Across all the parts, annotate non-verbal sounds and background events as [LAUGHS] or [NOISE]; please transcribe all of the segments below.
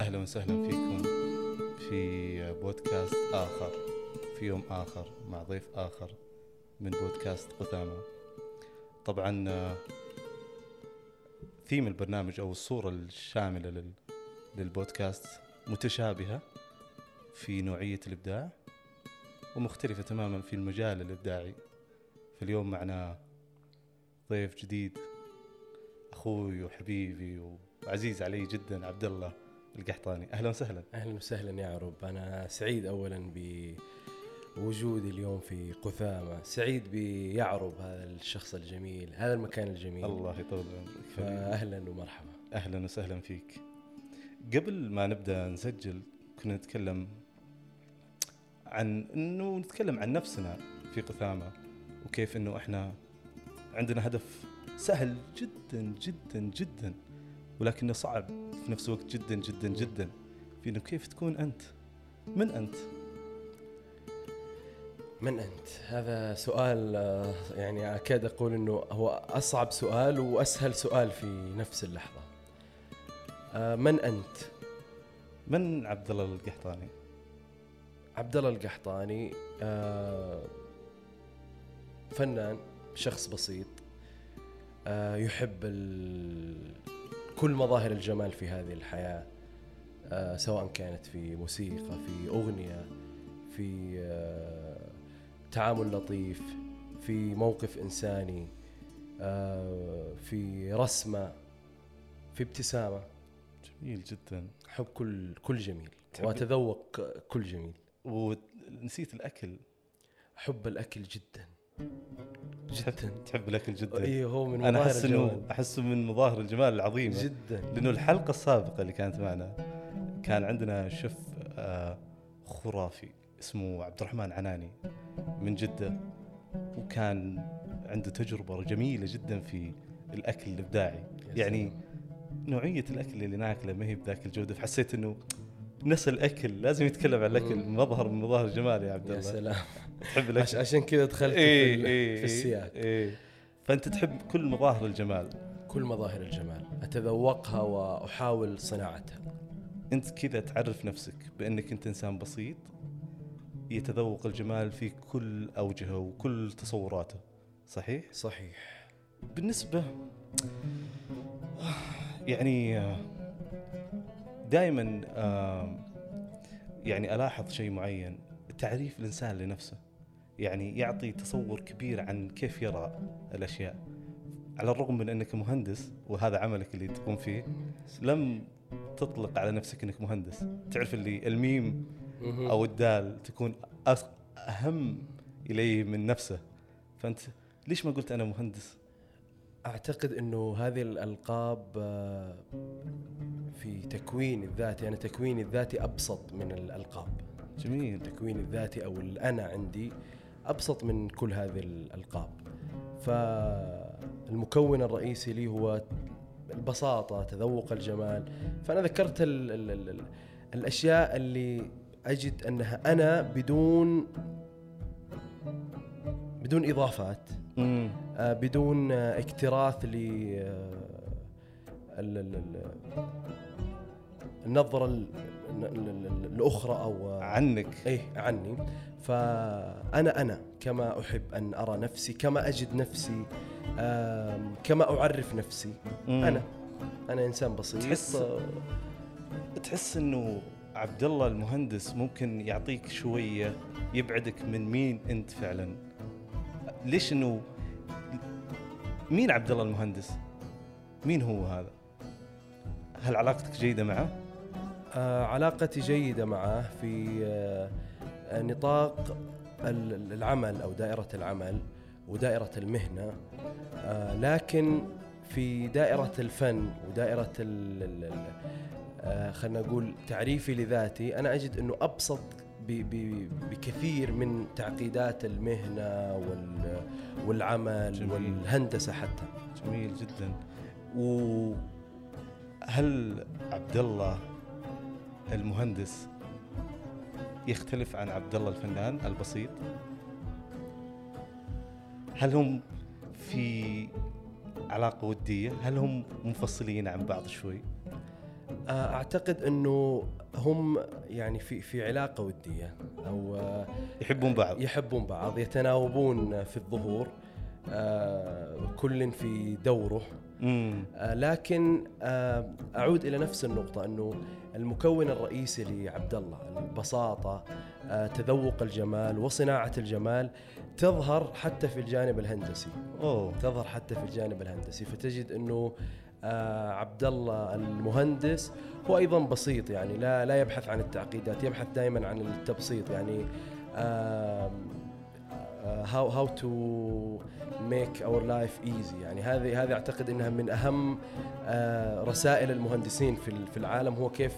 أهلا وسهلا فيكم في بودكاست آخر في يوم آخر مع ضيف آخر من بودكاست قثامه طبعا آه، ثيم البرنامج أو الصورة الشاملة لل- للبودكاست متشابهة. في نوعية الإبداع ومختلفة تماما في المجال الإبداعي. فاليوم معنا ضيف جديد أخوي وحبيبي وعزيز علي جدا عبد الله القحطاني. أهلا وسهلا. أهلا وسهلا يا عرب أنا سعيد اولا بوجودي اليوم في قثامة. سعيد بيعرب هذا الشخص الجميل هذا المكان الجميل. الله يطول عمرك فاهلا ومرحبا. أهلا وسهلا فيك. قبل ما نبدأ نسجل كنا نتكلم عن إنه نتكلم عن نفسنا في قثامة وكيف إنه إحنا عندنا هدف سهل جدا جدا جدا ولكنه صعب في نفس الوقت جدا جدا جدا في إنه كيف تكون أنت؟ من أنت؟ من أنت؟ هذا سؤال آه، يعني أكاد أقول إنه هو أصعب سؤال وأسهل سؤال في نفس اللحظة. آه، من أنت؟ من عبد الله القحطاني؟ عبد الله القحطاني آه، فنان شخص بسيط آه، يحب كل مظاهر الجمال في هذه الحياة آه، سواء كانت في موسيقى في أغنية في آه، تعامل لطيف في موقف إنساني آه، في رسمة في ابتسامة. جميل جدا. أحب كل كل جميل. وأتذوق كل جميل. ونسيت الأكل. أحب الأكل جدا. جدا. تحب الأكل جدا. اي هو من أنا أحس انه. احسه من مظاهر الجمال العظيمة. جدا. لأنه الحلقة السابقة اللي كانت معنا كان عندنا شيف آه، خرافي اسمه عبد الرحمن عناني من جدة. وكان عنده تجربة جميلة جدا في الأكل الإبداعي. يعني. نوعية الأكل اللي ناكله ما هي بذاك الجودة. فحسيت إنه نسى الأكل لازم يتكلم عن الأكل. مظهر من مظاهر الجمال يا عبد يا الله. سلام. تحب الأكل؟ عشان كذا دخلت إيه في, إيه في السياق. إيه فأنت تحب كل مظاهر الجمال. كل مظاهر الجمال. أتذوقها وأحاول صناعتها. أنت كذا تعرف نفسك بأنك أنت إنسان بسيط يتذوق الجمال في كل أوجهه وكل تصوراته. صحيح؟ صحيح. بالنسبة يعني دائما يعني ألاحظ شيء معين تعريف الإنسان لنفسه. يعني يعطي تصور كبير عن كيف يرى الأشياء. على الرغم من أنك مهندس وهذا عملك اللي تقوم فيه لم تطلق على نفسك أنك مهندس. تعرف اللي الميم. أو الدال تكون أهم إليه من نفسه. فأنت ليش ما قلت أنا مهندس؟ أعتقد إنه هذه الألقاب آه، في تكوين الذاتي أنا تكويني الذاتي أبسط من الألقاب. جميل. تكوين الذاتي أو الأنا عندي أبسط من كل هذه الألقاب. فالمكون الرئيسي لي هو البساطة تذوق الجمال. فأنا ذكرت ال ال ال ال الأشياء اللي أجد أنها أنا بدون بدون إضافات. بدون آه، اكتراث ل آه، ال- ال- ال- النظرة ال- ال- ال- الأخرى أو آه، عنك. إيه عني. فأنا أنا كما أحب أن أرى نفسي كما أجد نفسي كما أعرف نفسي. مم. أنا أنا إنسان بسيط. تحس- تحس إنه عبد الله المهندس ممكن يعطيك شوية يبعدك من مين أنت فعلا. ليش إنه مين عبد الله المهندس؟ مين هو هذا؟ هل علاقتك جيدة معه؟ آه، علاقتي جيدة معه في آه، نطاق ال- العمل أو دائرة العمل ودائرة المهنة. آه، لكن في دائرة الفن ودائرة آه، خلينا نقول تعريفي لذاتي أنا أجد إنه أبسط بكثير من تعقيدات المهنة وال- والعمل جميل. والهندسة حتى. جميل جدا. وهل عبد الله المهندس يختلف عن عبد الله الفنان البسيط؟ هل هم في علاقة ودية؟ هل هم منفصلين عن بعض شوي؟ آه، أعتقد إنه هم يعني في في علاقة ودية أو آه، يحبون بعض. يحبون بعض يتناوبون في الظهور كل في دوره. امم لكن أعود إلى نفس النقطة إنه المكون الرئيسي لعبد الله البساطه تذوق الجمال وصناعة الجمال تظهر حتى في الجانب الهندسي. أوه. تظهر حتى في الجانب الهندسي فتجد إنه آه عبد الله المهندس. هو أيضا بسيط يعني لا لا يبحث عن التعقيدات يبحث دائما عن التبسيط يعني. how how to make our life easy يعني. هذه هذه أعتقد إنها من أهم آه رسائل المهندسين في في العالم هو كيف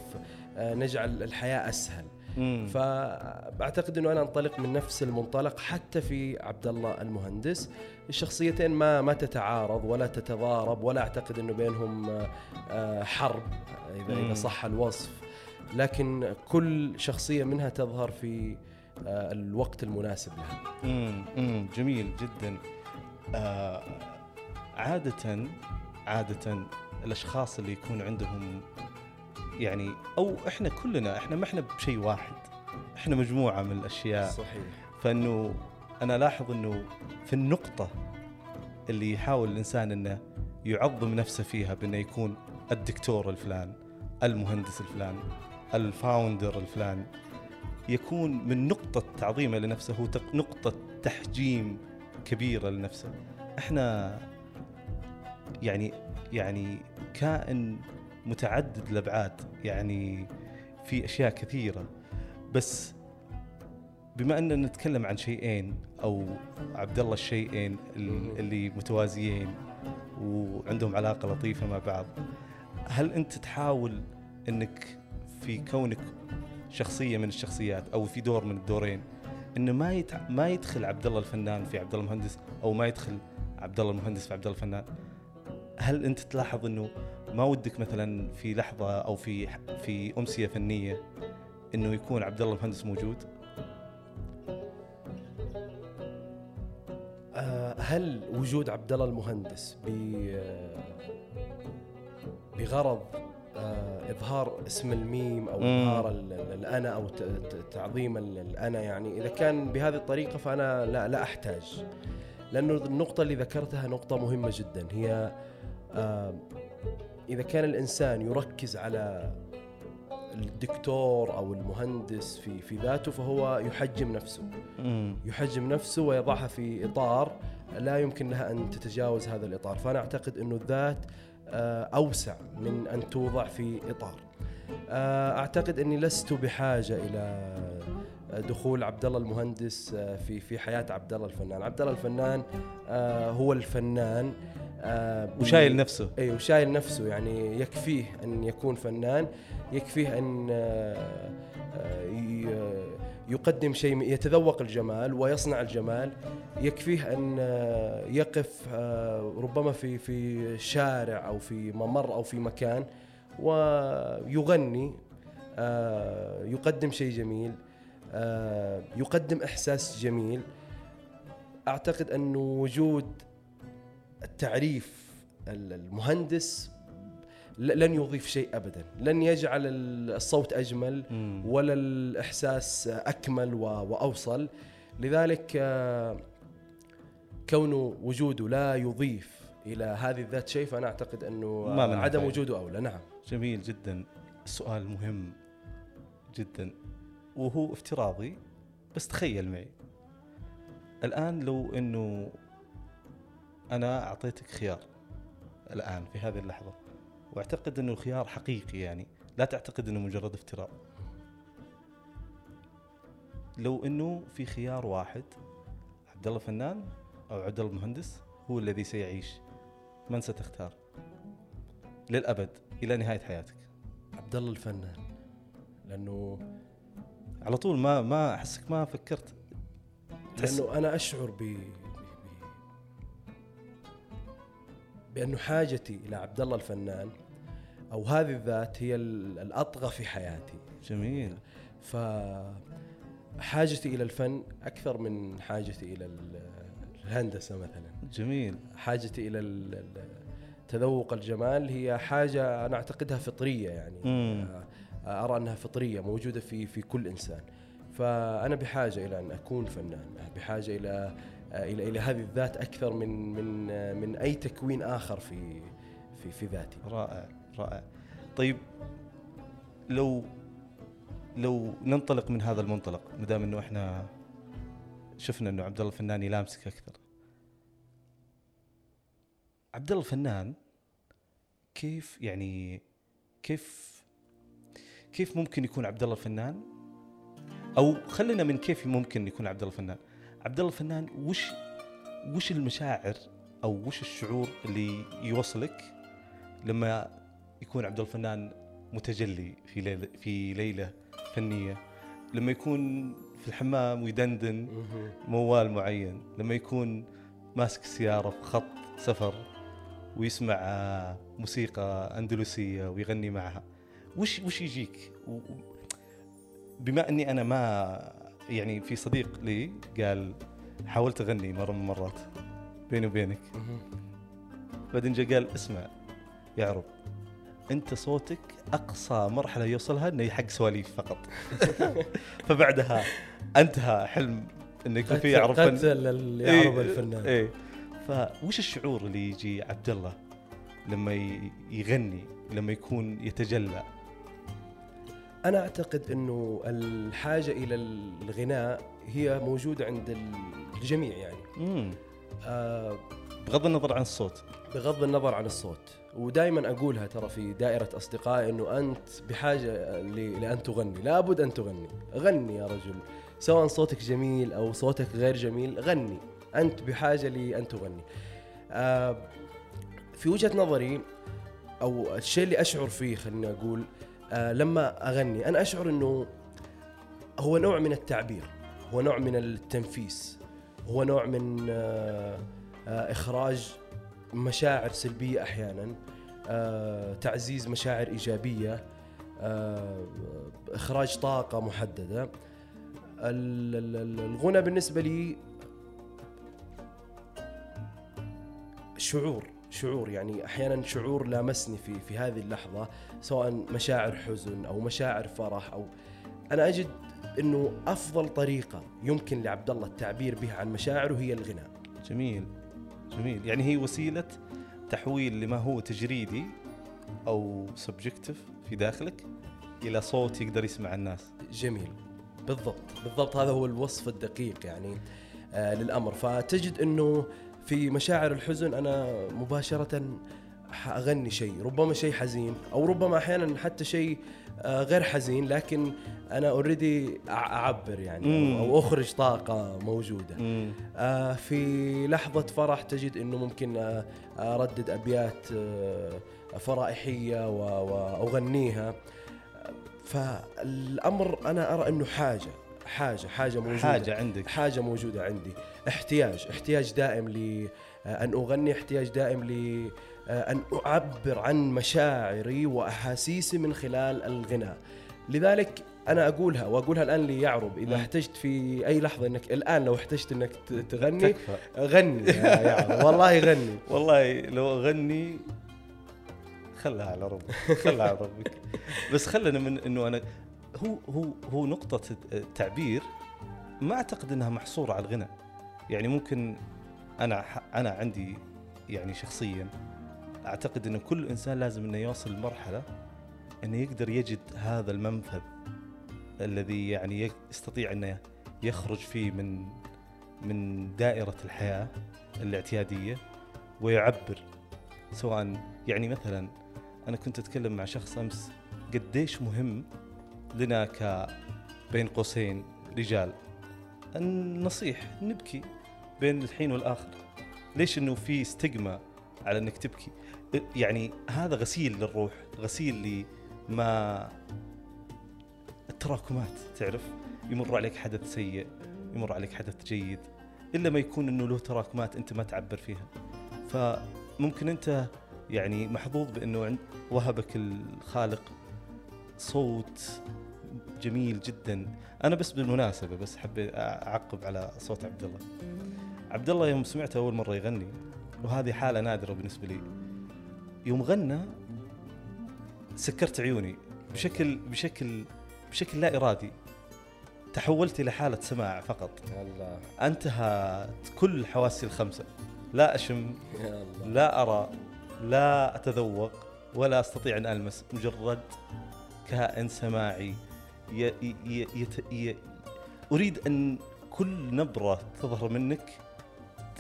آه نجعل الحياة أسهل. مم. فاعتقد إنه أنا أنطلق من نفس المنطلق حتى في عبد الله المهندس. الشخصيتين ما ما تتعارض ولا تتضارب ولا أعتقد إنه بينهم آه، حرب اذا مم. اذا صح الوصف. لكن كل شخصية منها تظهر في آه، الوقت المناسب لها. امم جميل جدا. آه عادة عادة الأشخاص اللي يكون عندهم يعني أو إحنا كلنا إحنا ما إحنا بشيء واحد. إحنا مجموعة من الأشياء. صحيح. فإنه أنا لاحظ إنه في النقطة اللي يحاول الإنسان إنه يعظم نفسه فيها بإنه يكون الدكتور الفلان، المهندس الفلان، الفاوندر الفلان يكون من نقطة تعظيمه لنفسه هو نقطة تحجيم كبيرة لنفسه. إحنا يعني يعني كائن متعدد الأبعاد يعني في أشياء كثيرة. بس بما أننا نتكلم عن شيئين أو عبد الله الشيئين ال- اللي متوازيين وعندهم علاقة لطيفة مع بعض هل أنت تحاول إنك في كونك شخصية من الشخصيات أو في دور من الدورين إنه ما يتع... ما يدخل عبد الله الفنان في عبد الله المهندس أو ما يدخل عبد الله المهندس في عبد الله الفنان؟ هل أنت تلاحظ إنه ما ودك مثلا في لحظة أو في في أمسية فنية إنه يكون عبد الله المهندس موجود؟ آه، هل وجود عبد الله المهندس آه، بغرض آه، إظهار اسم الميم أو. إظهار ال- ال- الأنا أو تعظيم ال- الأنا يعني إذا كان بهذه الطريقة فأنا لا لا أحتاج لأنه النقطة اللي ذكرتها نقطة مهمة جدا هي إذا كان الإنسان يركز على الدكتور أو المهندس في في ذاته فهو يحجم نفسه. يحجم نفسه ويضعها في إطار لا يمكن لها أن تتجاوز هذا الإطار، فأنا أعتقد إنه الذات آه، أوسع من أن توضع في إطار. آه، أعتقد إني لست بحاجة إلى دخول عبد الله المهندس آه، في في حياة عبد الله الفنان، عبد الله الفنان هو الفنان وشايل نفسه. أيوه شايل نفسه يعني يكفيه أن يكون فنان يكفيه أن آه، آه، يقدم شيء يتذوق الجمال ويصنع الجمال يكفيه أن آه، يقف آه، ربما في في شارع أو في ممر أو في مكان ويغني آه، يقدم شيء جميل آه، يقدم إحساس جميل. أعتقد انه وجود التعريف ال- المهندس لن يضيف شيء ابدا. لن يجعل ال- الصوت أجمل. ولا الإحساس أكمل وأوصل. لذلك آه، كونه وجوده لا يضيف إلى هذه الذات شيء فأنا أعتقد أنه ما آه، عدم. وجوده أولى. نعم. جميل جدا. السؤال مهم جدا. وهو افتراضي بس تخيل معي. الآن لو أنه أنا أعطيتك خيار الآن في هذه اللحظة وأعتقد أنه الخيار حقيقي يعني لا تعتقد أنه مجرد افتراء. لو أنه في خيار واحد عبد الله فنان أو عبد الله مهندس هو الذي سيعيش من ستختار؟ للأبد إلى نهاية حياتك. عبد الله الفنان لأنه على طول ما ما أحسك ما فكرت. لأنه أنا أشعر ب ب- بأنه حاجتي إلى عبد الله الفنان أو هذه الذات هي ال- الأطغى في حياتي. جميل. ف حاجتي إلى الفن أكثر من حاجتي إلى ال- الهندسة مثلا. جميل. حاجتي ال- تذوق الجمال هي حاجة أنا أعتقدها فطرية يعني. مم. آه، أرى أنها فطرية موجودة في في كل إنسان. فأنا بحاجة إلى أن أكون فنان بحاجة إلى آه، إلى إلى هذه الذات أكثر من من آه، من أي تكوين آخر في في في ذاتي. رائع رائع. طيب لو لو ننطلق من هذا المنطلق ما دام إنه إحنا شفنا إنه عبد الله الفنان يلامسك أكثر. عبد الله الفنان كيف يعني كيف كيف ممكن يكون عبد الله الفنان؟ أو خلينا من كيف ممكن يكون عبد الله الفنان. عبد الله الفنان وش وش المشاعر أو وش الشعور اللي يوصلك لما يكون عبد الله الفنان متجلي في ليله في ليلة فنية؟ لما يكون في الحمام ويدندن موال معين لما يكون ماسك سيارة في خط سفر ويسمع آه، موسيقى أندلسية ويغني معها وش وش يجيك؟ بما أني أنا ما يعني في صديق لي قال حاولت أغني مرة من المرات بيني وبينك. بعدين جاء قال اسمع يا عرب أنت صوتك أقصى مرحلة يوصلها إنه حق سواليف فقط. [LAUGHS] فبعدها انتهى حلم إنه يكون في يعرف فن- قتل يعرب إيه، الفنان إيه. فوش الشعور اللي يجي عبد الله لما يغني لما يكون يتجلى؟ أنا أعتقد إنه الحاجة إلى الغناء هي موجودة عند الجميع يعني. امم آه بغض النظر عن الصوت. بغض النظر عن الصوت. ودائما أقولها ترى في دائرة أصدقائي إنه أنت بحاجة لأن تغني. لابد أن تغني. غني يا رجل. سواء صوتك جميل أو صوتك غير جميل غني. أنت بحاجة لأن تغني. آه في وجهة نظري أو الشيء اللي أشعر فيه خليني أقول لما أغني أنا أشعر إنه هو نوع من التعبير هو نوع من التنفيس هو نوع من آه آه إخراج مشاعر سلبية أحيانا آه تعزيز مشاعر إيجابية آه إخراج طاقة محددة. ال- ال- ال- الغنى بالنسبة لي شعور. شعور يعني أحيانا شعور لامسني في في هذه اللحظة سواء مشاعر حزن أو مشاعر فرح أو أنا أجد إنه أفضل طريقة يمكن لعبد الله التعبير بها عن مشاعره هي الغناء. جميل جميل. يعني هي وسيلة تحويل لما هو تجريدي أو سبجكتيف في داخلك إلى صوت يقدر يسمع الناس. جميل. بالضبط بالضبط هذا هو الوصف الدقيق يعني آه للأمر. فتجد إنه في مشاعر الحزن أنا مباشرة حأغني شيء ربما شيء حزين أو ربما أحيانا حتى شيء آه غير حزين لكن أنا اوريدي أعبر يعني. أو, أخرج طاقة موجودة. آه، في لحظة فرح تجد أنه ممكن آه، أردد أبيات آه، فرائحية و- وأغنيها. فالأمر أنا حاجة حاجة موجودة. حاجة عندك. حاجة موجودة عندي. احتياج احتياج دائم لأن أغني احتياج دائم ل أن أعبر عن مشاعري وأحاسيسي من خلال الغناء. لذلك أنا أقولها وأقولها الآن ليعرب. إذا مم. احتجت في أي لحظة أنك الآن لو احتجت أنك ت- تغني تكفى. غني يا يعرب والله غني. [LAUGHS] والله لو أغني خلها على ربك خلها على ربك. بس خلنا من إنه أنا هو هو هو نقطة التعبير ما أعتقد إنها محصورة على الغنى. يعني ممكن أنا أنا عندي يعني شخصيا أعتقد انه كل إنسان لازم إنه يوصل لمرحلة إنه يقدر يجد هذا المنفذ الذي يعني يستطيع إنه يخرج فيه من من دائرة الحياة الاعتيادية ويعبر. سواء يعني مثلا أنا كنت أتكلم مع شخص أمس قديش مهم لنا ك بين قوسين رجال. ان نصيح نبكي بين الحين والآخر. ليش إنه في استجمة على إنك تبكي؟ يعني هذا غسيل للروح غسيل لما التراكمات تعرف؟ يمر عليك حدث سيء يمر عليك حدث جيد إلا ما يكون إنه له تراكمات أنت ما تعبر فيها. فممكن أنت يعني محظوظ عند وهبك الخالق صوت جميل جدا. أنا بس بالمناسبة بس حبيت أعقب على صوت عبد الله عبد الله يوم سمعته أول مرة يغني وهذه حالة نادرة بالنسبة لي. يوم غنى سكرت عيوني بشكل بشكل بشكل لا إرادي. تحولت إلى حالة سماع فقط. الله أنتهت كل حواسي الخمسة. لا أشم لا أرى لا أتذوق ولا أستطيع أن ألمس. مجرد كائن سماعي ي ي ي يت ي أريد أن كل نبرة تظهر منك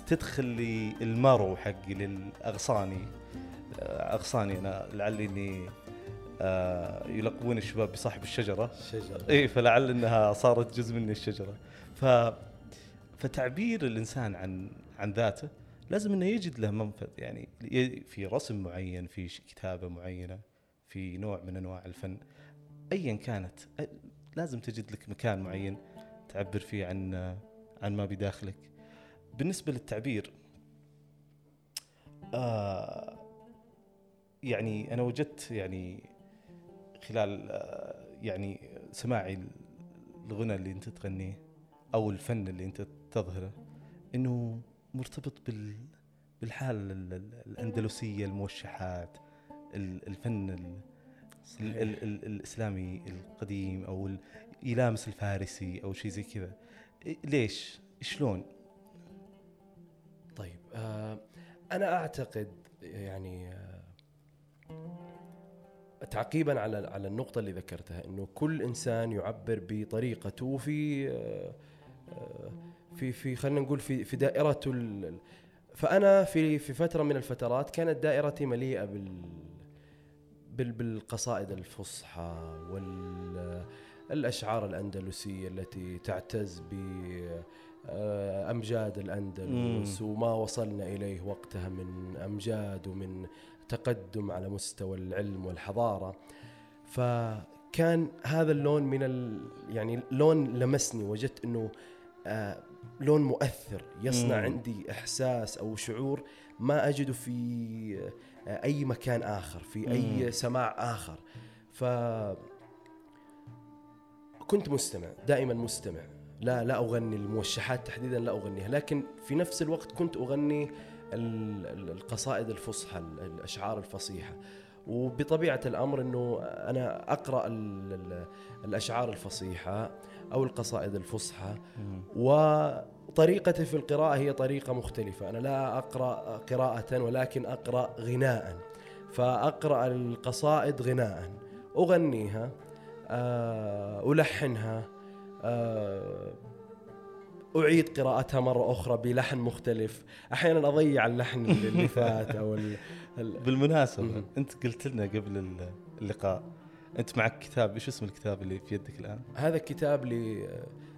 تدخل لي المارو حقي للاغصاني اغصاني أنا لعلي اني آه، يلقبون الشباب بصاحب الشجرة. شجرة. إي فلعل إنها صارت جزء مني الشجرة. ف فتعبير الإنسان عن عن ذاته لازم إنه يجد له منفذ يعني في رسم معين في كتابة معينة في نوع من أنواع الفن. ايا كانت لازم تجد لك مكان معين تعبر فيه عن عن ما بداخلك. بالنسبة للتعبير آه يعني أنا وجدت يعني خلال آه، يعني سماعي الغنى اللي أنت تغنيه أو الفن اللي أنت تظهره إنه مرتبط بال بالحاله ال- ال- الأندلسية الموشحات ال- الفن ال ال ال ال الإسلامي القديم أو يلامس الفارسي أو شيء زي كذا إيه- ليش؟ شلون؟ طيب آه أنا أعتقد يعني آه تعقيبا على على النقطة اللي ذكرتها إنه كل إنسان يعبر بطريقته في آه آه، في في خلينا نقول في في دائرته فأنا في في فترة من الفترات كانت دائرتي مليئة بال بالقصائد الفصحى والاشعار الأندلسية التي تعتز ب آه، أمجاد الأندلس وما وصلنا إليه وقتها من أمجاد ومن تقدم على مستوى العلم والحضارة فكان هذا اللون من ال يعني لون لمسني وجدت إنه آه لون مؤثر يصنع مم. عندي إحساس أو شعور ما اجده في أي مكان آخر في مم. اي سماع آخر. ف كنت مستمع دائما مستمع. لا لا أغني الموشحات تحديدا لا أغنيها. لكن في نفس الوقت كنت أغني ال- ال- القصائد الفصحى ال- الأشعار الفصيحة. وبطبيعة الأمر إنه أنا أقرأ ال- ال- الأشعار الفصيحة أو القصائد الفصحى وطريقتي في القراءة هي طريقة مختلفة أنا لا أقرأ قراءة ولكن أقرأ غناء فأقرأ القصائد غناء أغنيها آه، ألحنها آه، أعيد قراءتها مرة أخرى بلحن مختلف أحيانا أضيع اللحن اللي فات أو ال- مم. أنت قلت لنا قبل ال- اللقاء أنت معك كتاب إيش اسم الكتاب اللي في يدك الآن؟ هذا كتاب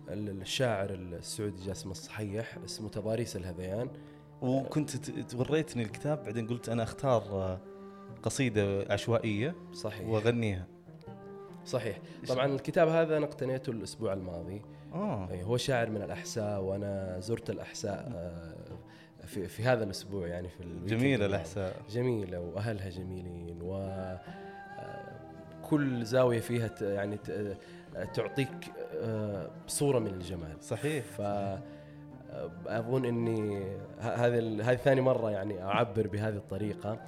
للشاعر السعودي جاسم الصحيح اسمه تضاريس الهذيان. وكنت توريتني الكتاب بعدين قلت أنا أختار آه، قصيدة عشوائية صحيح. وأغنيها. صحيح. طبعا الكتاب هذا أنا اقتنيته الأسبوع الماضي. آه. أي هو شاعر من الأحساء وأنا زرت الأحساء آه، في في هذا الأسبوع يعني في جميلة. الأحساء. جميلة وأهلها جميلين و آه، كل زاوية فيها يعني آه، تعطيك آه، صورة من الجمال صحيح ف أظن إني هذه هذه ثاني مرة يعني أعبر بهذه الطريقة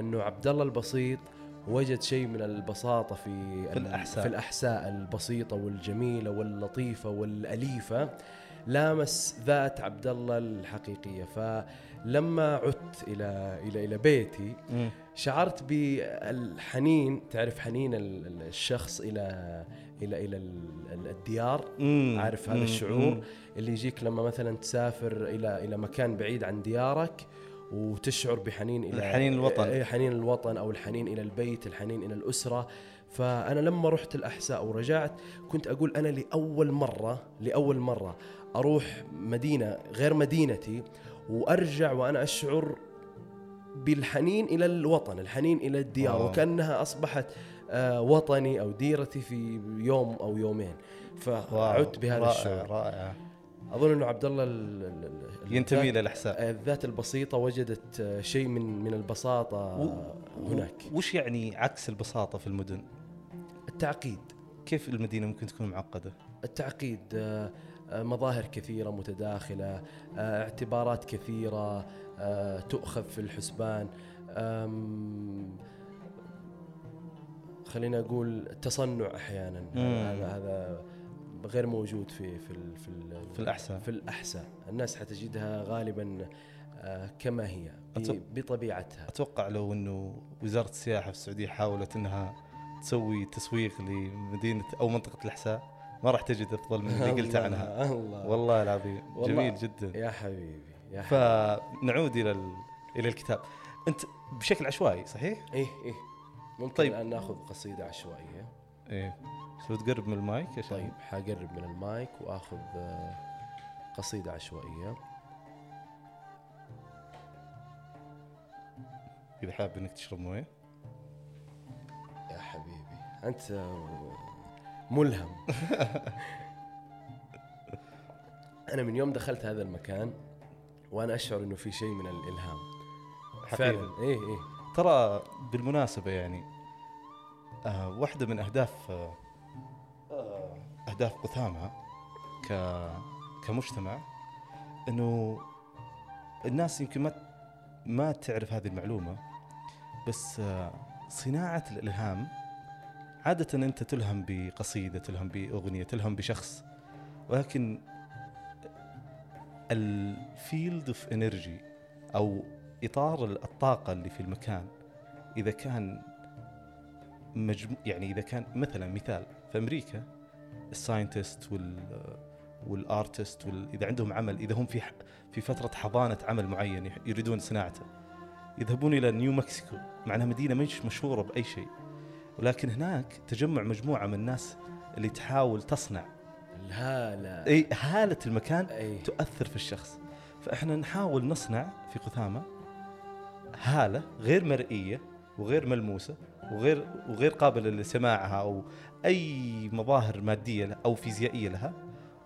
إنه عبد الله البسيط وجد شيء من البساطة في ال- الأحساء. في الأحساء البسيطة والجميلة واللطيفة والأليفة لامس ذات عبد الله الحقيقية فلما عدت إلى إلى إلى بيتي. شعرت بالحنين تعرف حنين ال- ال- الشخص إلى إلى إلى ال- الديار مم. عارف هذا مم. الشعور مم. اللي يجيك لما مثلا تسافر إلى إلى مكان بعيد عن ديارك وتشعر بحنين إلى الحنين الوطن. إيه، حنين الوطن أو الحنين إلى البيت الحنين إلى الأسرة فأنا لما رحت الأحساء ورجعت كنت أقول أنا لأول مره لأول مرة أروح مدينة غير مدينتي وأرجع وأنا أشعر بالحنين إلى الوطن الحنين إلى الديار واو. وكأنها أصبحت وطني أو ديرتي في يوم أو يومين. فعدت بهذا رائع الشعور. رائع. أظن إنه عبد الله ال- ال- ال- ينتمي للاحساء الذات البسيطة وجدت آه، شيء من من البساطة و- هناك. وش يعني عكس البساطة في المدن؟ التعقيد. كيف المدينة ممكن تكون معقدة؟ التعقيد آه، آه، مظاهر كثيرة متداخلة آه، اعتبارات كثيرة آه، تؤخذ في الحسبان. خلينا أقول تصنع أحيانا مم. هذا هذا غير موجود في في ال- في ال- في الأحساء. في الأحساء الناس حتجدها غالبا آه، كما هي بطبيعتها أتوقع لو إنه وزارة السياحة في السعودية حاولت إنها تسوي تسويق لمدينة أو منطقة الأحساء ما راح تجد أفضل من اللي [LAUGHS] قلت عنها الله والله العظيم والله. جميل جدا يا حبيبي يا حبيبي فنعود إلى ال... إلى الكتاب أنت بشكل عشوائي صحيح؟ إيه إيه ممكن طيب. الآن ناخذ قصيدة عشوائية. إيه. لو تقرب من المايك عشان طيب حقرب من المايك وآخذ آه، قصيدة عشوائية. إذا حاب إنك تشرب موية. يا حبيبي أنت ملهم. [LAUGHS] أنا من يوم دخلت هذا المكان وأنا أشعر إنه في شيء من الإلهام. حقيقة. فعلا. إيه إيه. ترى بالمناسبة يعني آه واحدة من أهداف آه أهداف قثامة ك كمجتمع إنه الناس يمكن ما ما تعرف هذه المعلومة بس آه صناعة الإلهام عادة أنت تلهم بقصيدة تلهم بأغنية تلهم بشخص ولكن ال field of energy أو إطار الطاقة اللي في المكان. إذا كان مجمو يعني إذا كان مثلا مثال في أمريكا ال scientist وال وال artist وال... إذا عندهم عمل إذا هم في ح... في فترة حضانة عمل معين يريدون صناعته يذهبون إلى نيو مكسيكو مع إنها مدينة مش مشهورة بأي شيء. ولكن هناك تجمع مجموعة من الناس اللي تحاول تصنع الهالة. إي هالة المكان إي. تؤثر في الشخص. فإحنا نحاول نصنع في قثامة هالة غير مرئية وغير ملموسة وغير وغير قابلة لسماعها أو أي مظاهر مادية لها أو فيزيائية لها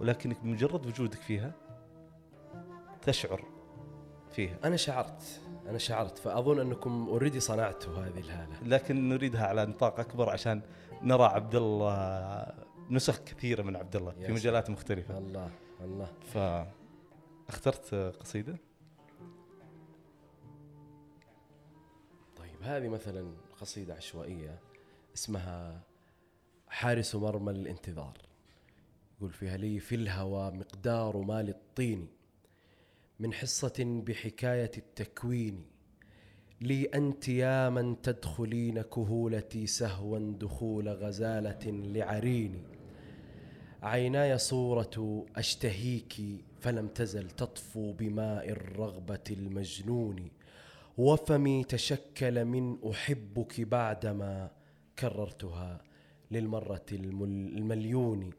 ولكنك بمجرد وجودك فيها تشعر فيها. أنا شعرت أنا شعرت فأظن أنكم اوريدي صنعتوا هذه الهالة. لكن نريدها على نطاق أكبر عشان نرى عبد الله نسخ كثيرة من عبد الله في مجالات مختلفة. الله الله. فاخترت قصيدة؟ طيب هذه مثلا قصيدة عشوائية اسمها حارس مرمى الانتظار يقول فيها لي في الهوى مقدار مال الطين من حصة بحكاية التكوين. لي أنت يا من تدخلين كهولتي سهوا دخول غزالة لعريني عيناي صورة أشتهيك فلم تزل تطفو بماء الرغبة المجنون. وفمي تشكل من أحبك بعدما كررتها للمرة المل- المليون.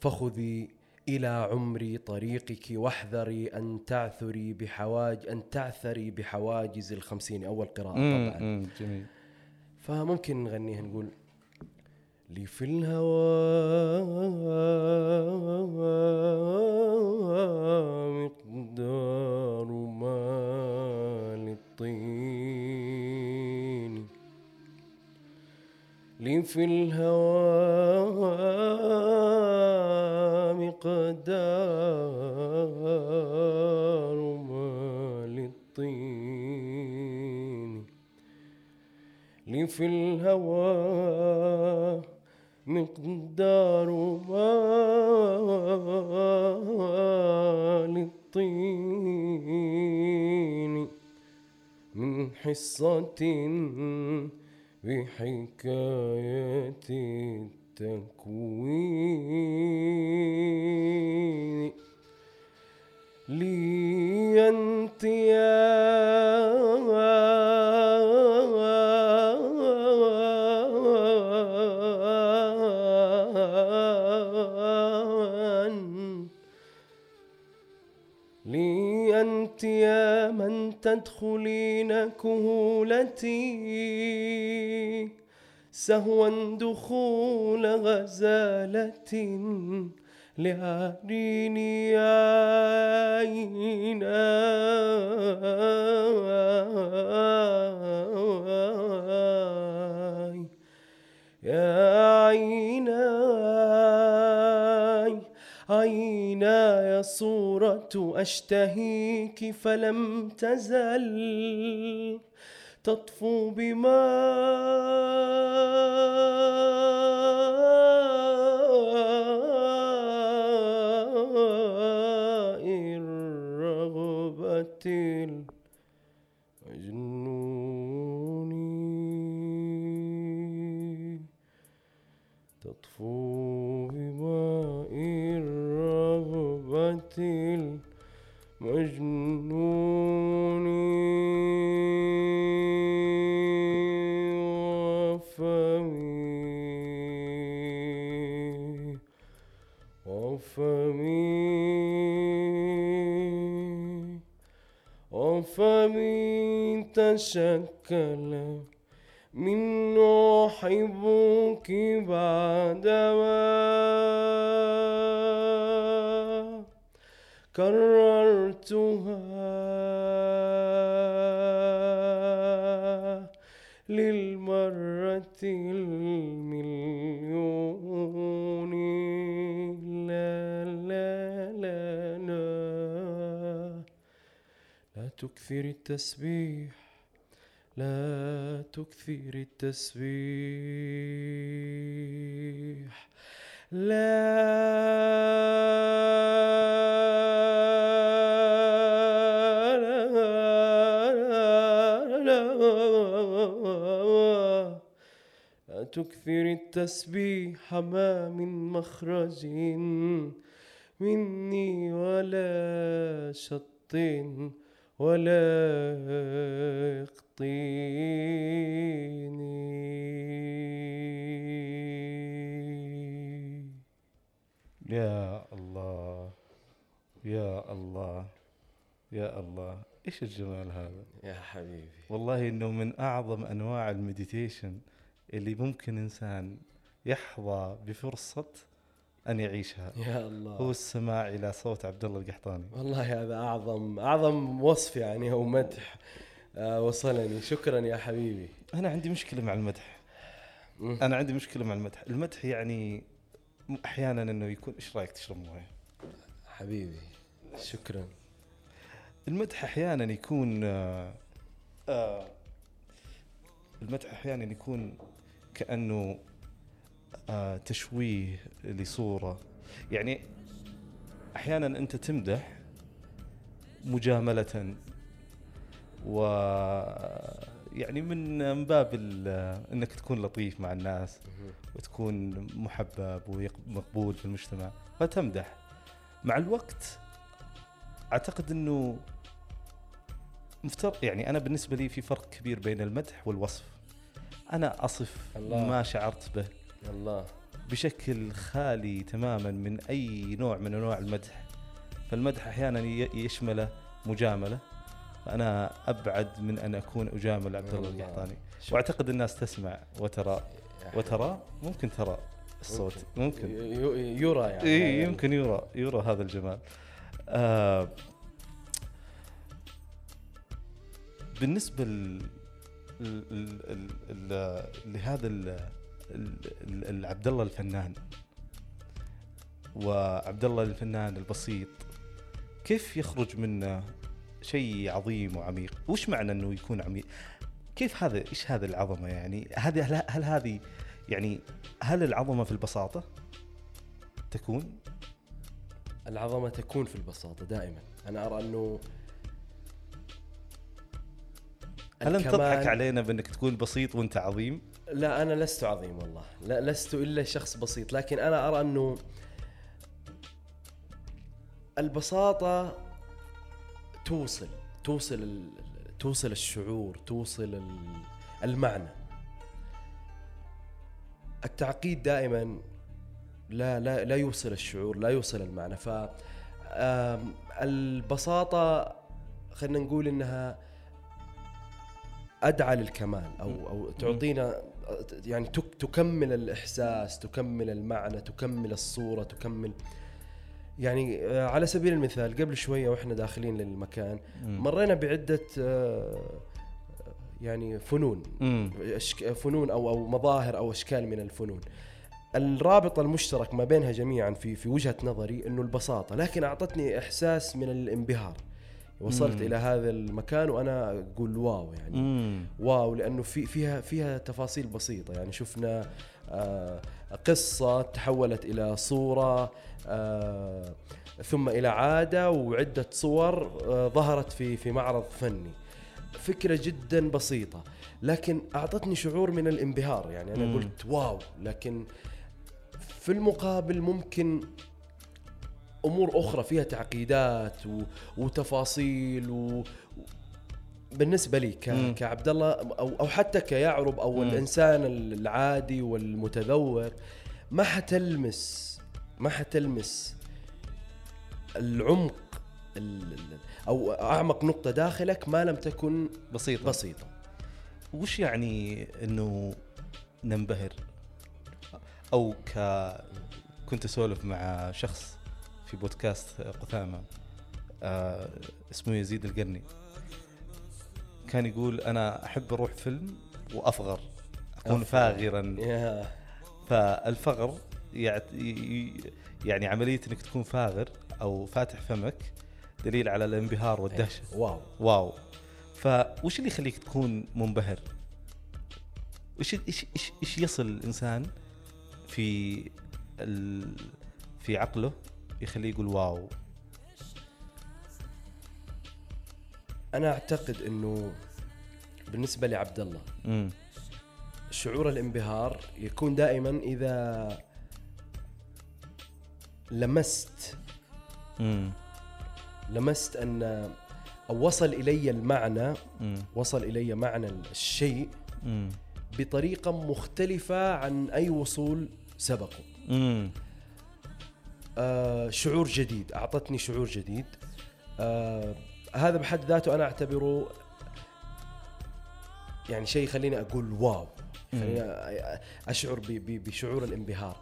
فخذي إلى عمري طريقك واحذري أن تعثري بحواج أن تعثري بحواجز الخمسين. أول قراءة طبعا. جميل. فممكن نغنيها نقول لي في الهوى في الهوى مقدار ما للطين لي في الهوى مقدار ما للطين من حصة بحكاية التكوين لي أنت يا لي أنت يا من تدخلين سهوا دخول غزالة لعريني عيناي يا عيناي عيناي صورة أشتهيك فلم تزل تطفو بماء وفمي تشكل من أحبك بعدما كررتها للمرة المليون. لا لا لا لا. لا تكثر التسبيح. لا تكثر التسبيح. لا تكثر التسبيح ما من مخرج مني ولا شط ولا يقطيني يا الله يا الله يا الله. إيش الجمال هذا؟ يا حبيبي. والله إنه من أعظم أنواع المديتيشن اللي ممكن إنسان يحظى بفرصة أن يعيشها. يا هو الله السماع إلى صوت عبد الله القحطاني. والله هذا أعظم أعظم وصف يعني أو مدح. آه، وصلني. شكرا يا حبيبي. أنا عندي مشكلة مع المدح. أنا عندي مشكلة مع المدح. المدح يعني أحيانا إنه يكون إيش رأيك تشرب موية؟ حبيبي شكرا. المدح أحيانا يكون آه آه المدح أحيانا يكون كأنه آه تشويه لصورة. يعني أحيانا أنت تمدح مجاملة و يعني من من باب ال- إنك تكون لطيف مع الناس وتكون محبب ومقبول في المجتمع فتمدح. مع الوقت أعتقد إنه مفترض يعني أنا بالنسبة لي في فرق كبير بين المدح والوصف. أنا أصف الله. ما شعرت به. الله. بشكل خالي تماما من أي نوع من أنواع المدح. فالمدح أحيانا يشمله مجاملة. فانا أبعد من أن أكون أجامل عبد الله. القحطاني. وأعتقد الناس تسمع وترى. وترى؟ ممكن ترى الصوت. ممكن. يرى يعني. إي يمكن يرى يرى هذا الجمال. آه بالنسبة ل ال- ال- ال- ال- لهذا عبد الله الفنان وعبد الله الفنان البسيط كيف يخرج منه شيء عظيم وعميق. وش معنى إنه يكون عميق؟ كيف هذا؟ إيش هذا العظمة يعني؟ هذه هل, هل هذه يعني هل العظمة في البساطة؟ تكون؟ العظمة تكون في البساطة دائما. أنا أرى إنه هل أنت تضحك علينا بإنك تكون بسيط وأنت عظيم؟ لا أنا لست عظيم والله. لا لست إلا شخص بسيط. لكن أنا أرى إنه البساطة توصل توصل توصل الشعور توصل ال- المعنى. التعقيد دائما لا لا لا يوصل الشعور لا يوصل المعنى. ف البساطة خلينا نقول إنها أدعى للكمال أو أو تعطينا يعني تك تكمل الإحساس تكمل المعنى تكمل الصورة تكمل يعني آه، على سبيل المثال قبل شوية وإحنا داخلين للمكان مرينا بعدة آه، يعني فنون فنون أو أو مظاهر أو أشكال من الفنون. الرابط المشترك ما بينها جميعا في في وجهة نظري إنه البساطة لكن أعطتني إحساس من الانبهار. وصلت مم. إلى هذا المكان وأنا أقول واو يعني. مم. واو لأنه في فيها فيها تفاصيل بسيطة يعني. شفنا آه، قصة تحولت إلى صورة ثم إلى عادة وعدة صور آه، ظهرت في في معرض فني فكرة جدا بسيطة لكن أعطتني شعور من الانبهار يعني أنا. قلت واو لكن في المقابل ممكن أمور أخرى فيها تعقيدات و... وتفاصيل و... بالنسبة لي ك... كعبد الله أو أو حتى كيعرب أو. الإنسان العادي والمتذوق ما حتلمس ما حتلمس العمق ال... ال- أو أعمق نقطة داخلك ما لم تكن بسيطة. بسيطة. وش يعني إنه ننبهر؟ أو ك كنت أسولف مع شخص في بودكاست قثامة آه اسمه يزيد القرني. كان يقول أنا أحب أروح فيلم وأفغر أكون. فاغرا. فالفغر يعني عملية إنك تكون فاغر أو فاتح فمك دليل على الانبهار والدهشة. wow. wow. فوش اللي يخليك تكون منبهر؟ وش إيش إيش إيش يصل الإنسان في ال... في عقله يخليه يقول wow؟ أنا أعتقد إنه بالنسبة لعبد الله امم شعور الانبهار يكون دائما إذا لمست. امم لمست أن أو وصل إلي المعنى امم وصل إلي معنى الشيء امم بطريقة مختلفة عن أي وصول سبقه. امم آه شعور جديد أعطتني شعور جديد. آه هذا بحد ذاته أنا أعتبره يعني شيء يخليني أقول واو. خليني أشعر بشعور الانبهار.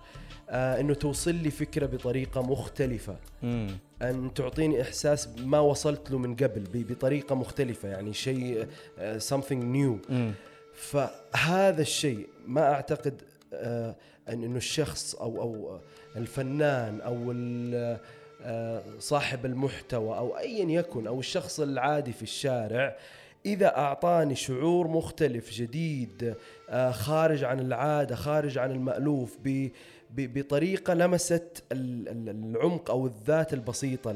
آه إنه توصل لي فكرة بطريقة مختلفة. امم أن تعطيني إحساس ما وصلت له من قبل بطريقة مختلفة يعني شيء آه something new. امم فهذا الشيء ما أعتقد آه، أن إنه الشخص أو أو الفنان أو آه، صاحب المحتوى أو ايا يكن أو الشخص العادي في الشارع إذا أعطاني شعور مختلف جديد آه، خارج عن العادة خارج عن المألوف ب- بطريقة لمست ال- ال- العمق أو الذات البسيطة.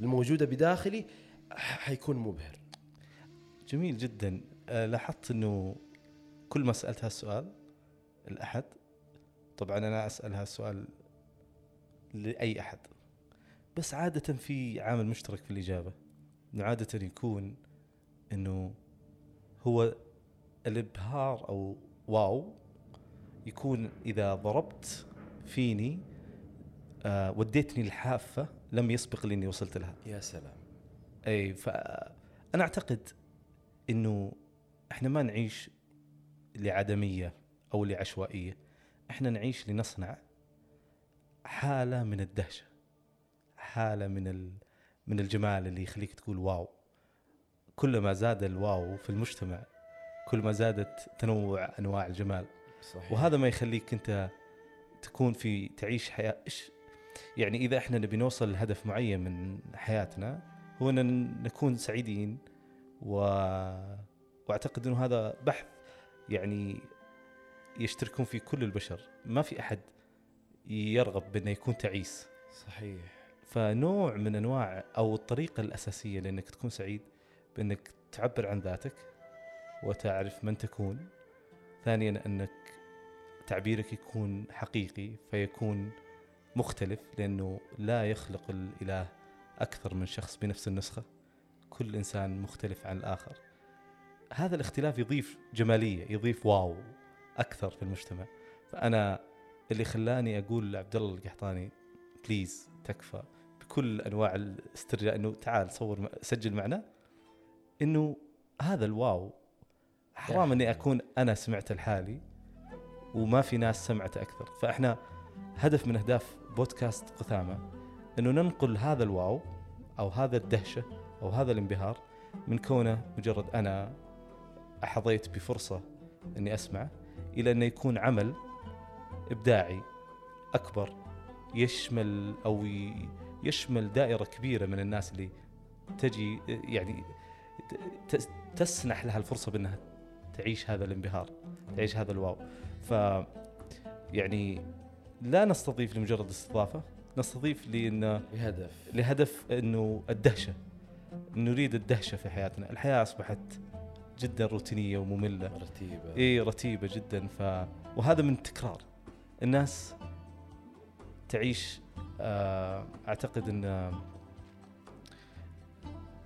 الموجودة بداخلي حيكون مبهر. جميل جدا. آه، لاحظت إنه كل ما سألت هالسؤال الأحد طبعا أنا أسأل هالسؤال لأي أحد بس عادة في عامل مشترك في الإجابة. إنه عادة يكون إنه هو الإبهار أو واو يكون إذا ضربت فيني آه وديتني الحافة لم يسبق لي إني وصلت لها. يا سلام. أي فانا أعتقد إنه إحنا ما نعيش لعدمية أو لعشوائية. إحنا نعيش لنصنع حالة من الدهشة حالة من ال... من الجمال اللي يخليك تقول واو. كلما زاد الواو في المجتمع كل ما زادت تنوع أنواع الجمال. صحيح. وهذا ما يخليك أنت تكون في تعيش حياة إيش؟ يعني إذا إحنا نبي نوصل لهدف معين من حياتنا هو أن نكون سعيدين و... وأعتقد أنه هذا بحث يعني يشتركون فيه كل البشر. ما في أحد يرغب بأنه يكون تعيس. صحيح. فنوع من أنواع أو الطريقة الأساسية لأنك تكون سعيد بأنك تعبر عن ذاتك وتعرف من تكون. ثانيا أنك تعبيرك يكون حقيقي فيكون مختلف لأنه لا يخلق الإله أكثر من شخص بنفس النسخة. كل إنسان مختلف عن الآخر. هذا الاختلاف يضيف جمالية يضيف واو أكثر في المجتمع. فأنا اللي خلاني أقول لعبد الله القحطاني بليز تكفى بكل أنواع الاسترجاع إنه تعال صور سجل معنا. إنه هذا الواو حرام إني أكون أنا سمعت لحالي وما في ناس سمعت أكثر. فإحنا هدف من أهداف بودكاست قثامة إنه ننقل هذا الواو أو هذا الدهشة أو هذا الانبهار من كونه مجرد أنا حظيت بفرصة إني اسمع إلى انه يكون عمل إبداعي أكبر يشمل أو يشمل دائرة كبيرة من الناس اللي تجي يعني تسنح لها الفرصة بأنها تعيش هذا الانبهار تعيش هذا الواو. ف يعني لا نستضيف لمجرد استضافة نستضيف لأن بهدف لهدف إنه الدهشة نريد الدهشة في حياتنا. الحياة أصبحت جدا روتينية ومملة. رتيبة. إي رتيبة جدا. ف وهذا من التكرار الناس تعيش آه، أعتقد إن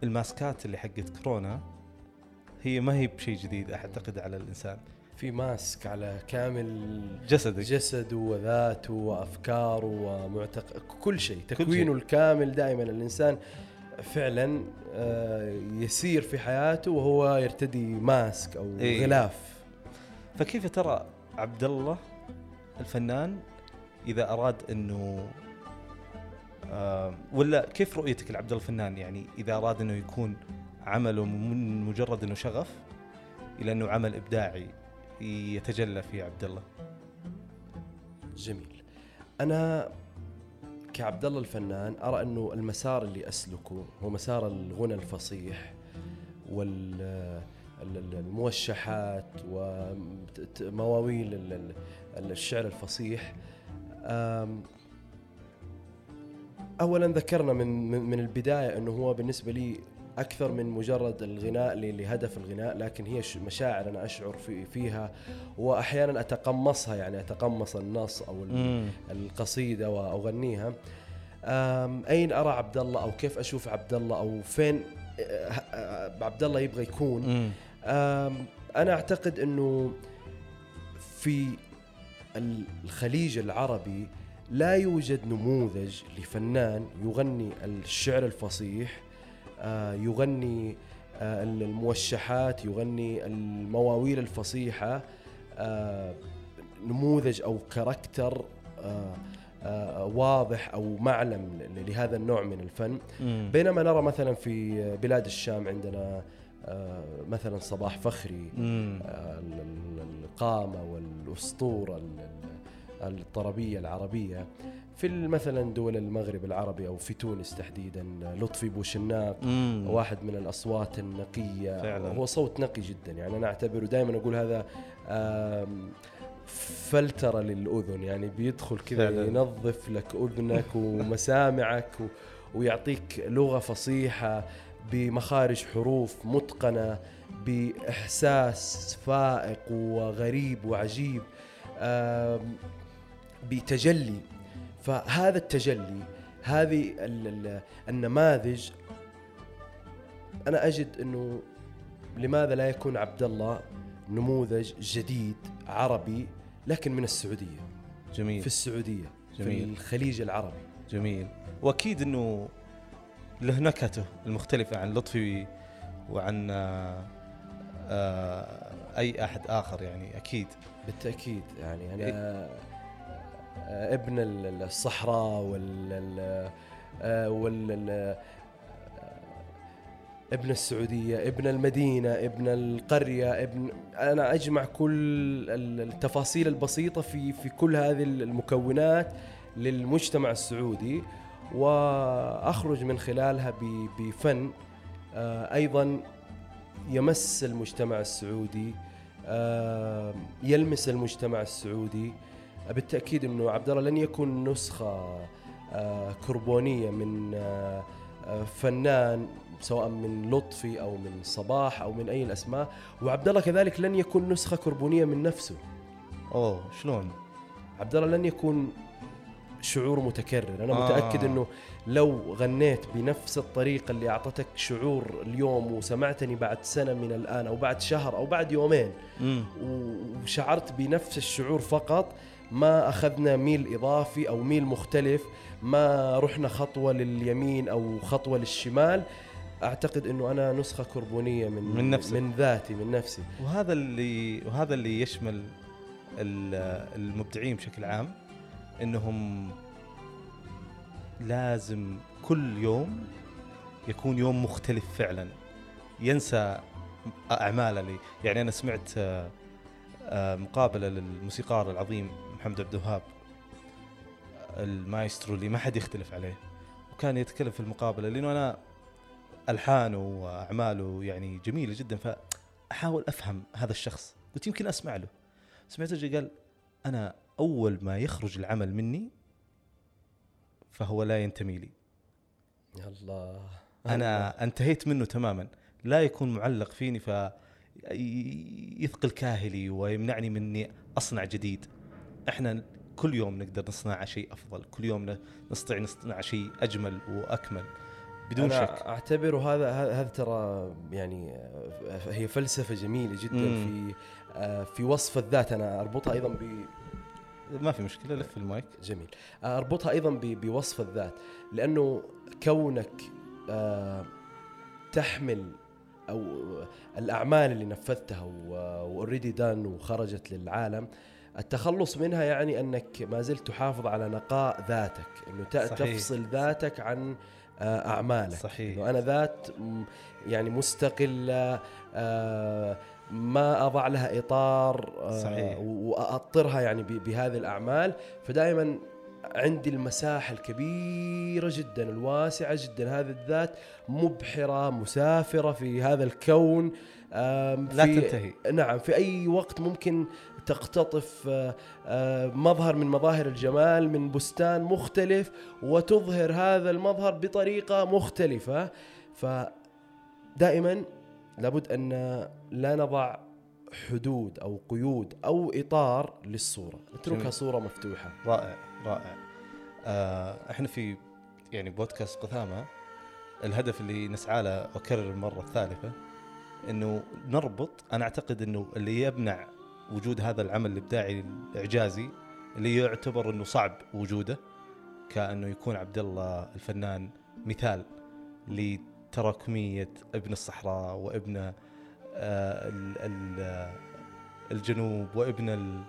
الماسكات اللي حقت كورونا هي ما هي بشيء جديد أعتقد على الإنسان. في ماسك على كامل جسدك. جسده وذاته وافكاره ومعتقد كل شيء شيء. تكوينه الكامل دائما. الإنسان فعلا آه، يسير في حياته وهو يرتدي ماسك أو إيه. غلاف. فكيف ترى عبد الله الفنان إذا أراد إنه آه ولا كيف رؤيتك لعبد الله الفنان؟ يعني إذا أراد إنه يكون عمله من مجرد إنه شغف إلى إنه عمل إبداعي يتجلى فيه عبد الله. جميل. أنا كعبد الله الفنان أرى إنه المسار اللي أسلكه هو مسار الغنى الفصيح وال ال- ال- الموشحات ومواويل ال- ال- الشعر الفصيح. اولا ذكرنا من من البداية إنه هو بالنسبة لي أكثر من مجرد الغناء لهدف الغناء لكن هي مشاعر أنا أشعر في فيها وأحيانا أتقمصها يعني أتقمص النص أو ال- القصيدة وأغنيها. أين أرى عبد الله أو كيف أشوف عبد الله أو فين أه، أه، عبد الله يبغى يكون. أنا أعتقد إنه في الخليج العربي لا يوجد نموذج لفنان يغني الشعر الفصيح آه، يغني آه، الموشحات يغني المواويل الفصيحة آه، نموذج أو كاركتر آه، آه، واضح أو معلم لهذا النوع من الفن مم. بينما نرى مثلا في بلاد الشام عندنا آه، مثلا صباح فخري مم. آه، ال- ال- القامة في مثلا دول المغرب العربي أو في تونس تحديدا لطفي بوشناق. واحد من الأصوات النقية فعلاً. هو صوت نقي جدا يعني أنا أعتبره دائما أقول هذا آم، فلترة للأذن يعني بيدخل كذا. ينظف لك أذنك ومسامعك و- ويعطيك لغة فصيحة بمخارج حروف متقنة بإحساس فائق وغريب وعجيب بتجلي فهذا التجلي هذه ال- ال- النماذج أنا أجد إنه لماذا لا يكون عبد الله نموذج جديد عربي لكن من السعودية. جميل. في السعودية في جميل. الخليج العربي. جميل. وأكيد إنه له نكهته المختلفة عن لطفي وعن آه، آه، أي أحد آخر يعني أكيد. بالتأكيد يعني أنا آه، ابن ال- الصحراء وال ال- آه، وال ال- آه، ابن السعودية ابن المدينة ابن القرية ابن أنا أجمع كل ال- التفاصيل البسيطة في في كل هذه المكونات للمجتمع السعودي وأخرج من خلالها بفن آه، أيضا يمس المجتمع السعودي آه، يلمس المجتمع السعودي آه، بالتأكيد إنه عبد الله لن يكون نسخة آه، كربونية من آه، آه، فنان سواء من لطفي أو من صباح أو من أي الأسماء وعبد الله كذلك لن يكون نسخة كربونية من نفسه أوه شلون عبد الله لن يكون شعور متكرر أنا آه. متاكد إنه لو غنيت بنفس الطريقة اللي أعطتك شعور اليوم وسمعتني بعد سنة من الآن أو بعد شهر أو بعد يومين مم. وشعرت بنفس الشعور فقط ما أخذنا ميل إضافي أو ميل مختلف ما رحنا خطوة لليمين أو خطوة للشمال. أعتقد إنه أنا نسخة كربونية من من نفسك. من ذاتي من نفسي. وهذا اللي وهذا اللي يشمل ال- المبدعين بشكل عام إنهم لازم كل يوم يكون يوم مختلف فعلا. ينسى أعماله. يعني أنا سمعت آه، مقابلة للموسيقار العظيم محمد عبد الوهاب المايسترو اللي ما حد يختلف عليه وكان يتكلم في المقابلة لأنه أنا ألحانه وأعماله يعني جميلة جدا فأحاول أفهم هذا الشخص. قلت يمكن أسمع له. سمعته قال أنا أول ما يخرج العمل مني فهو لا ينتمي لي. يا الله. أنا انتهيت منه تماما. لا يكون معلق فيني ف يثقل كاهلي ويمنعني من اني أصنع جديد. إحنا كل يوم نقدر نصنع شيء أفضل كل يوم نستطيع نصنع شيء أجمل وأكمل بدون أنا شك. اعتبره هذا هذا ترى يعني آه، هي فلسفة جميلة جدا مم. في آه، في وصف الذات. أنا أربطها أيضا ب ما في مشكلة لف المايك. جميل. آه، أربطها أيضا بوصف الذات لأنه كونك آه، تحمل أو الأعمال اللي نفذتها واوريدي دان وخرجت للعالم التخلص منها يعني أنك ما زلت تحافظ على نقاء ذاتك إنه صحيح. تفصل ذاتك عن آه، أعمالك. صحيح. إنه أنا ذات يعني مستقلة آه، ما أضع لها إطار آه، صحيح. واطرها يعني بهذه الأعمال. فدائما عندي المساحة الكبيرة جدا الواسعة جدا. هذه الذات مبحرة مسافرة في هذا الكون. لا تنتهي. نعم في أي وقت ممكن تقتطف آه، آه، مظهر من مظاهر الجمال من بستان مختلف وتظهر هذا المظهر بطريقة مختلفة. فدائما لابد أن لا نضع حدود أو قيود أو إطار للصورة. نتركها جميل. صورة مفتوحة. رائع رائع. آه إحنا في يعني بودكاست قثامة. الهدف اللي نسعى له واكرر المرة الثالثة إنه نربط أنا أعتقد إنه اللي يمنع وجود هذا العمل الإبداعي الإعجازي اللي يعتبر إنه صعب وجوده كأنه يكون عبد الله الفنان مثال لتراكمية ابن الصحراء وابن آه ال- ال- الجنوب وابن ال-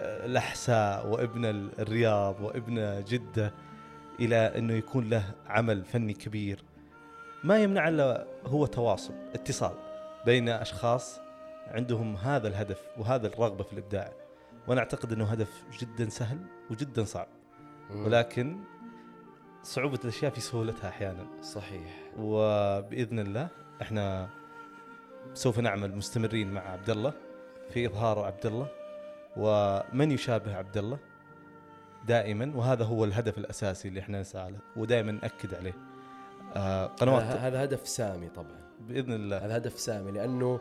الأحساء وابن الرياض وابن جدة إلى إنه يكون له عمل فني كبير. ما يمنع إلا هو تواصل اتصال. بين أشخاص عندهم هذا الهدف وهذا الرغبة في الإبداع. وأنا أعتقد إنه هدف جدا سهل وجدا صعب. ولكن صعوبة الأشياء في سهولتها أحيانا. صحيح. وبإذن الله إحنا سوف نعمل مستمرين مع عبد الله في إظهار عبد الله ومن يشابه عبد الله دائما وهذا هو الهدف الأساسي اللي إحنا نسعى له ودائما نأكد عليه. آه قنوات هذا هذا هدف سامي طبعا. بإذن الله. هذا هدف سامي لأنه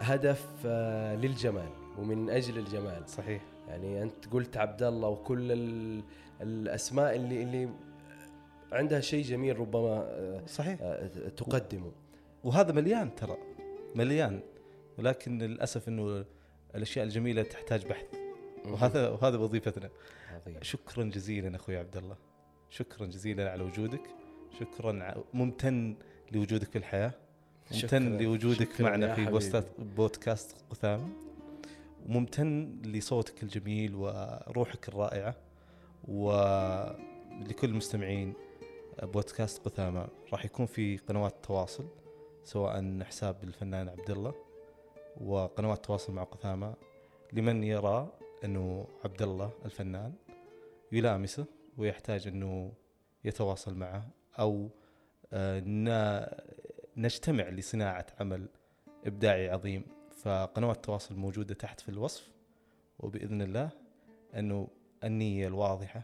هدف آه، للجمال ومن أجل الجمال. صحيح. يعني أنت قلت عبد الله وكل ال- الأسماء اللي اللي عندها شيء جميل ربما آه، صحيح. آه، تقدمه. وهذا مليان ترى مليان. ولكن للأسف إنه الأشياء الجميلة تحتاج بحث. وهذا وهذا وظيفتنا. عظيم. شكرا جزيلا أخوي عبد الله. شكرا جزيلا على وجودك. شكرا ممتن لوجودك في الحياة. ممتن. لوجودك معنا في بودكاست قثامة وممتن لصوتك الجميل وروحك الرائعة ولكل المستمعين بودكاست قثامة. راح يكون في قنوات تواصل سواء حساب الفنان عبد الله وقنوات تواصل مع قثامة. لمن يرى أنه عبد الله الفنان يلامسه ويحتاج أنه يتواصل معه أو آه، نجتمع لصناعة عمل إبداعي عظيم فقنوات التواصل موجودة تحت في الوصف وبإذن الله أنه النية الواضحة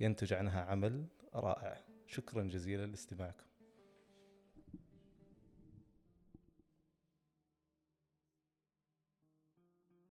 ينتج عنها عمل رائع. شكرا جزيلا لاستماعكم.